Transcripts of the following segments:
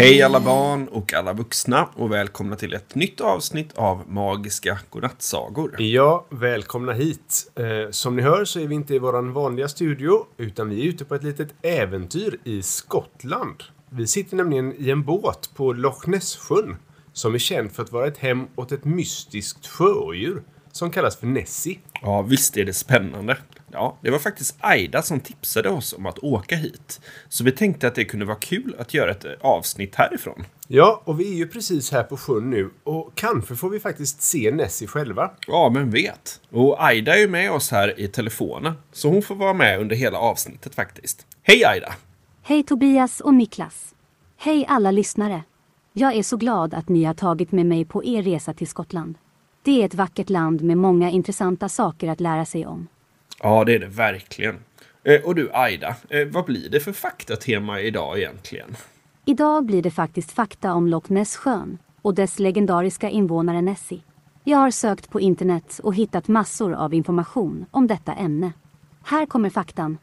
Hej alla barn och alla vuxna och välkomna till ett nytt avsnitt av Magiska Godnattsagor. Ja, välkomna hit. Eh, som ni hör så är vi inte i vår vanliga studio utan vi är ute på ett litet äventyr i Skottland. Vi sitter nämligen i en båt på Loch Ness-sjön som är känd för att vara ett hem åt ett mystiskt sjöodjur som kallas för Nessie. Ja, visst är det spännande. Ja, det var faktiskt Aida som tipsade oss om att åka hit. Så vi tänkte att det kunde vara kul att göra ett avsnitt härifrån. Ja, och vi är ju precis här på sjön nu och kanske får vi faktiskt se Nessie själva. Ja, men vet. Och Aida är ju med oss här i telefonen. Så hon får vara med under hela avsnittet faktiskt. Hej Aida! Hej Tobias och Niklas. Hej alla lyssnare. Jag är så glad att ni har tagit med mig på er resa till Skottland. Det är ett vackert land med många intressanta saker att lära sig om. Ja, det är det verkligen. Eh, och du Aida, eh, vad blir det för faktatema idag egentligen? Idag blir det faktiskt fakta om Loch Ness-sjön och dess legendariska invånare Nessie. Jag har sökt på internet och hittat massor av information om detta ämne. Här kommer faktan.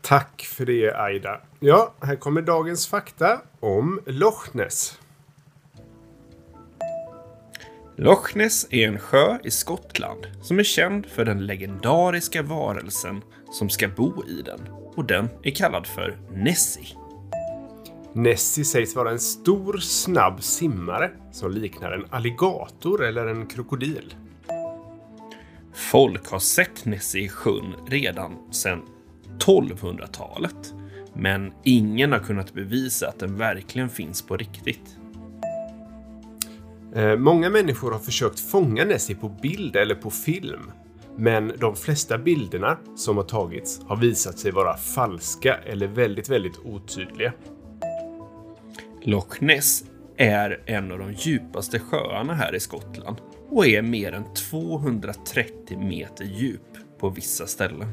Tack för det, Aida. Ja, här kommer dagens fakta om Loch Ness. Loch Ness är en sjö i Skottland som är känd för den legendariska varelsen som ska bo i den. Och den är kallad för Nessie. Nessie sägs vara en stor, snabb simmare som liknar en alligator eller en krokodil. Folk har sett Nessie i sjön redan sedan 1200-talet. Men ingen har kunnat bevisa att den verkligen finns på riktigt. Eh, många människor har försökt fånga Nessie på bild eller på film. Men de flesta bilderna som har tagits har visat sig vara falska eller väldigt, väldigt otydliga. Loch Ness är en av de djupaste sjöarna här i Skottland och är mer än 230 meter djup på vissa ställen.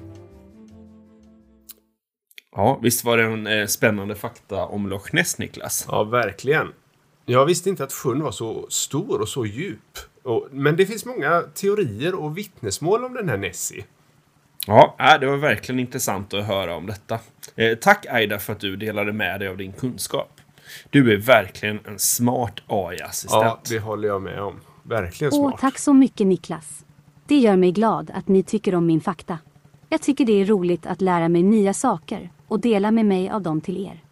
Ja, visst var det en eh, spännande fakta om Loch Ness, Niklas? Ja, verkligen. Jag visste inte att sjön var så stor och så djup. Och, men det finns många teorier och vittnesmål om den här Nessie. Ja, äh, det var verkligen intressant att höra om detta. Eh, tack Aida för att du delade med dig av din kunskap. Du är verkligen en smart AI-assistent. Ja, det håller jag med om. Verkligen smart. Åh, tack så mycket Niklas. Det gör mig glad att ni tycker om min fakta. Jag tycker det är roligt att lära mig nya saker och dela med mig av dem till er.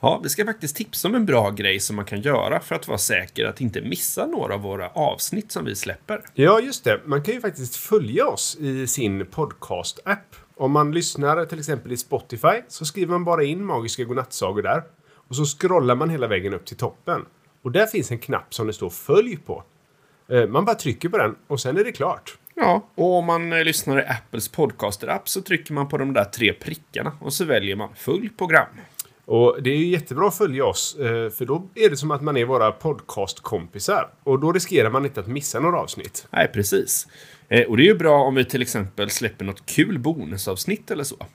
Ja, vi ska faktiskt tipsa om en bra grej som man kan göra för att vara säker att inte missa några av våra avsnitt som vi släpper. Ja, just det. Man kan ju faktiskt följa oss i sin podcast-app. Om man lyssnar till exempel i Spotify så skriver man bara in Magiska Godnattsagor där. Och så scrollar man hela vägen upp till toppen. Och där finns en knapp som det står Följ på. Eh, Man bara trycker på den och sen är det klart. Ja, och om man eh, lyssnar i Apples podcaster-app så trycker man på de där tre prickarna och så väljer man Följ program. Och det är ju jättebra att följa oss, eh, för då är det som att man är våra podcastkompisar. Och då riskerar man inte att missa några avsnitt. Nej, precis. Eh, och det är ju bra om vi till exempel släpper något kul bonusavsnitt eller så.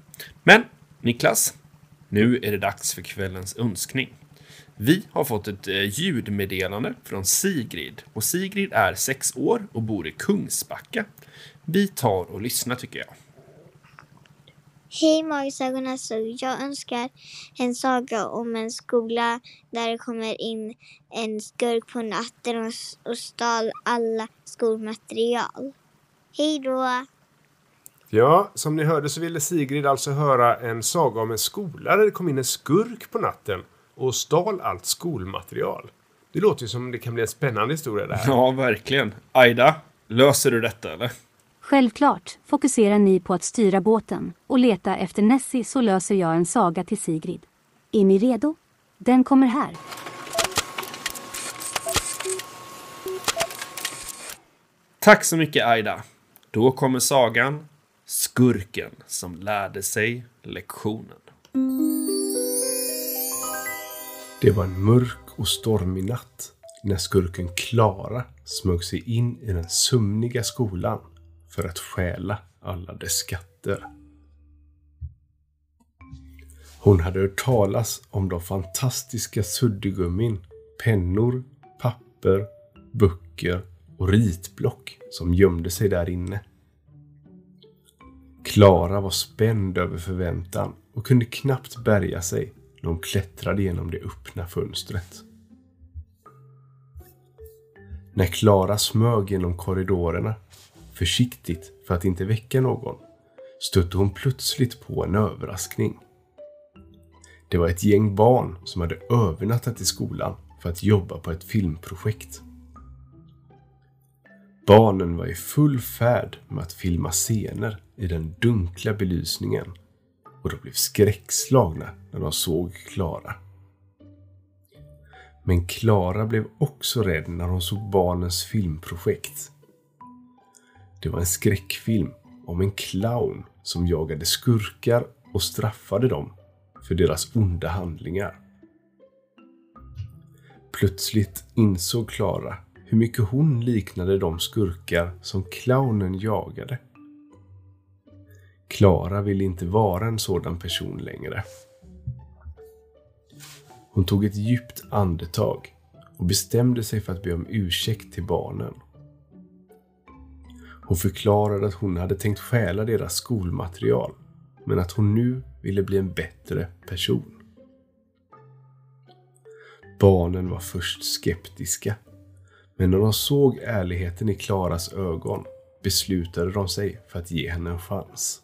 Men, Niklas, nu är det dags för kvällens önskning. Vi har fått ett eh, ljudmeddelande från Sigrid. Och Sigrid är sex år och bor i Kungsbacka. Vi tar och lyssnar tycker jag. Hej Magsagorna så jag önskar en saga om en skola där det kommer in en skurk på natten och, och stal alla skolmaterial. Hej då! Ja, som ni hörde så ville Sigrid alltså höra en saga om en skola där det kom in en skurk på natten och stal allt skolmaterial. Det låter ju som det kan bli en spännande historia det här. Ja, verkligen. Aida, löser du detta eller? Självklart fokuserar ni på att styra båten och leta efter Nessie så löser jag en saga till Sigrid. Är ni redo? Den kommer här. Tack så mycket Aida. Då kommer sagan Skurken som lärde sig lektionen. Det var en mörk och stormig natt när skurken Klara smög sig in i den sömniga skolan för att stjäla alla dess skatter. Hon hade hört talas om de fantastiska suddgummin, pennor, papper, böcker och ritblock som gömde sig där inne. Klara var spänd över förväntan och kunde knappt bärga sig när hon klättrade genom det öppna fönstret. När Klara smög genom korridorerna, försiktigt för att inte väcka någon, stötte hon plötsligt på en överraskning. Det var ett gäng barn som hade övernattat i skolan för att jobba på ett filmprojekt. Barnen var i full färd med att filma scener i den dunkla belysningen och de blev skräckslagna när de såg Klara. Men Klara blev också rädd när hon såg barnens filmprojekt. Det var en skräckfilm om en clown som jagade skurkar och straffade dem för deras onda handlingar. Plötsligt insåg Klara hur mycket hon liknade de skurkar som clownen jagade. Klara ville inte vara en sådan person längre. Hon tog ett djupt andetag och bestämde sig för att be om ursäkt till barnen. Hon förklarade att hon hade tänkt stjäla deras skolmaterial, men att hon nu ville bli en bättre person. Barnen var först skeptiska, men när de såg ärligheten i Klaras ögon beslutade de sig för att ge henne en chans.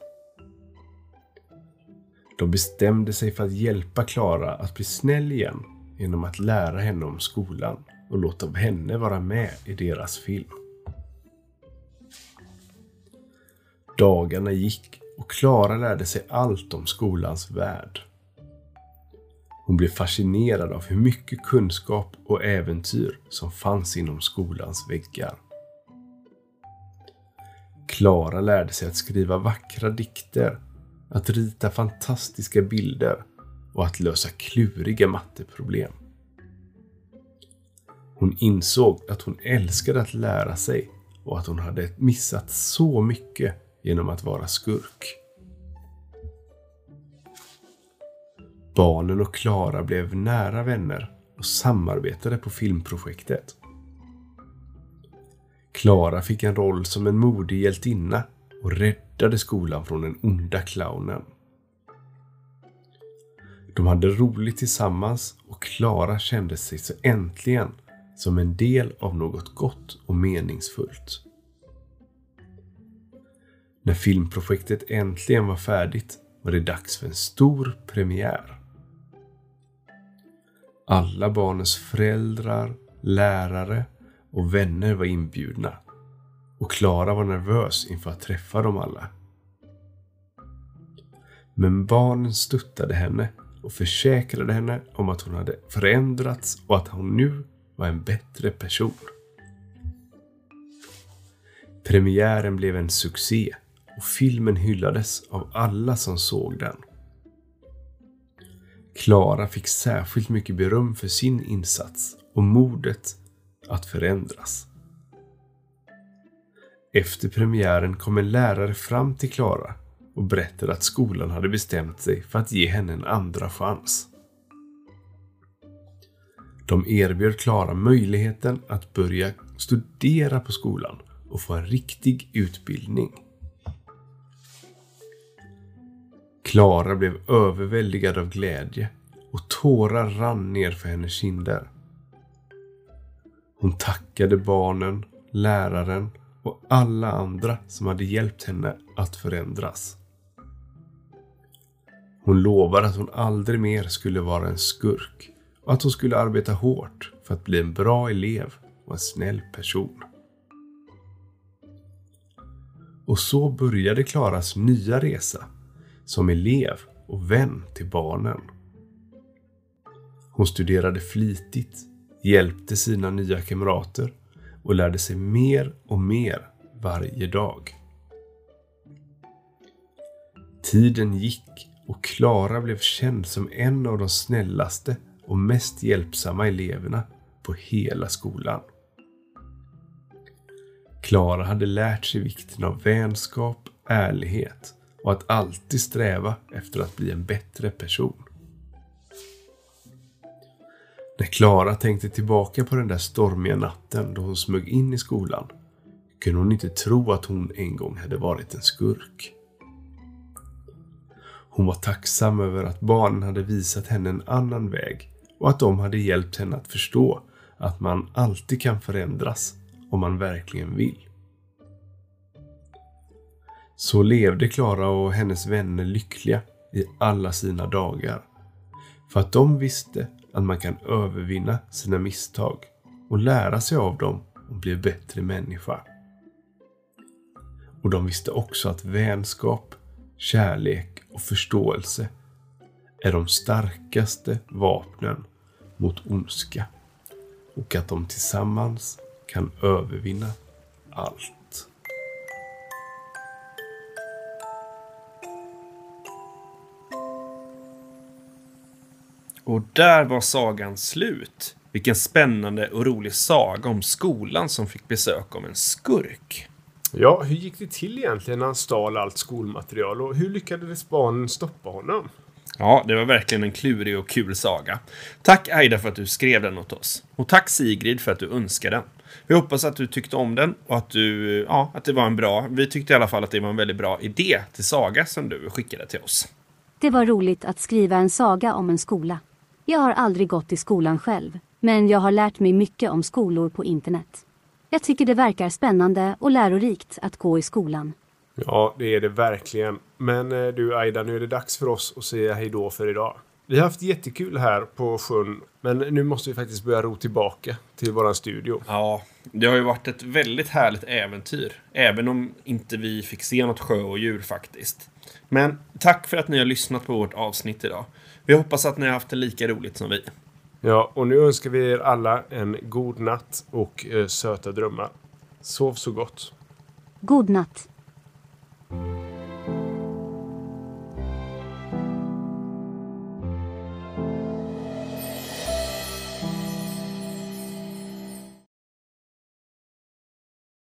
De bestämde sig för att hjälpa Klara att bli snäll igen genom att lära henne om skolan och låta henne vara med i deras film. Dagarna gick och Klara lärde sig allt om skolans värld. Hon blev fascinerad av hur mycket kunskap och äventyr som fanns inom skolans väggar. Klara lärde sig att skriva vackra dikter att rita fantastiska bilder och att lösa kluriga matteproblem. Hon insåg att hon älskade att lära sig och att hon hade missat så mycket genom att vara skurk. Barnen och Klara blev nära vänner och samarbetade på filmprojektet. Klara fick en roll som en modig hjältinna och räddade skolan från den onda clownen. De hade roligt tillsammans och Klara kände sig så äntligen som en del av något gott och meningsfullt. När filmprojektet äntligen var färdigt var det dags för en stor premiär. Alla barnens föräldrar, lärare och vänner var inbjudna och Klara var nervös inför att träffa dem alla. Men barnen stöttade henne och försäkrade henne om att hon hade förändrats och att hon nu var en bättre person. Premiären blev en succé och filmen hyllades av alla som såg den. Klara fick särskilt mycket beröm för sin insats och modet att förändras. Efter premiären kom en lärare fram till Klara och berättade att skolan hade bestämt sig för att ge henne en andra chans. De erbjöd Klara möjligheten att börja studera på skolan och få en riktig utbildning. Klara blev överväldigad av glädje och tårar rann ner för hennes kinder. Hon tackade barnen, läraren och alla andra som hade hjälpt henne att förändras. Hon lovade att hon aldrig mer skulle vara en skurk och att hon skulle arbeta hårt för att bli en bra elev och en snäll person. Och så började Klaras nya resa som elev och vän till barnen. Hon studerade flitigt, hjälpte sina nya kamrater och lärde sig mer och mer varje dag. Tiden gick och Klara blev känd som en av de snällaste och mest hjälpsamma eleverna på hela skolan. Klara hade lärt sig vikten av vänskap, ärlighet och att alltid sträva efter att bli en bättre person. När Klara tänkte tillbaka på den där stormiga natten då hon smög in i skolan kunde hon inte tro att hon en gång hade varit en skurk. Hon var tacksam över att barnen hade visat henne en annan väg och att de hade hjälpt henne att förstå att man alltid kan förändras om man verkligen vill. Så levde Klara och hennes vänner lyckliga i alla sina dagar. För att de visste att man kan övervinna sina misstag och lära sig av dem och bli en bättre människa. Och de visste också att vänskap, kärlek och förståelse är de starkaste vapnen mot ondska. Och att de tillsammans kan övervinna allt. Och där var sagan slut. Vilken spännande och rolig saga om skolan som fick besök av en skurk. Ja, hur gick det till egentligen när han stal allt skolmaterial och hur lyckades barnen stoppa honom? Ja, det var verkligen en klurig och kul saga. Tack Aida för att du skrev den åt oss. Och tack Sigrid för att du önskade den. Vi hoppas att du tyckte om den och att du, ja, att det var en bra, vi tyckte i alla fall att det var en väldigt bra idé till saga som du skickade till oss. Det var roligt att skriva en saga om en skola. Jag har aldrig gått i skolan själv, men jag har lärt mig mycket om skolor på internet. Jag tycker det verkar spännande och lärorikt att gå i skolan. Ja, det är det verkligen. Men eh, du Aida, nu är det dags för oss att säga hejdå för idag. Vi har haft jättekul här på sjön, men nu måste vi faktiskt börja ro tillbaka till våran studio. Ja, det har ju varit ett väldigt härligt äventyr. Även om inte vi fick se något sjö och djur faktiskt. Men tack för att ni har lyssnat på vårt avsnitt idag. Vi hoppas att ni har haft det lika roligt som vi. Ja, och nu önskar vi er alla en god natt och eh, söta drömmar. Sov så gott. God natt.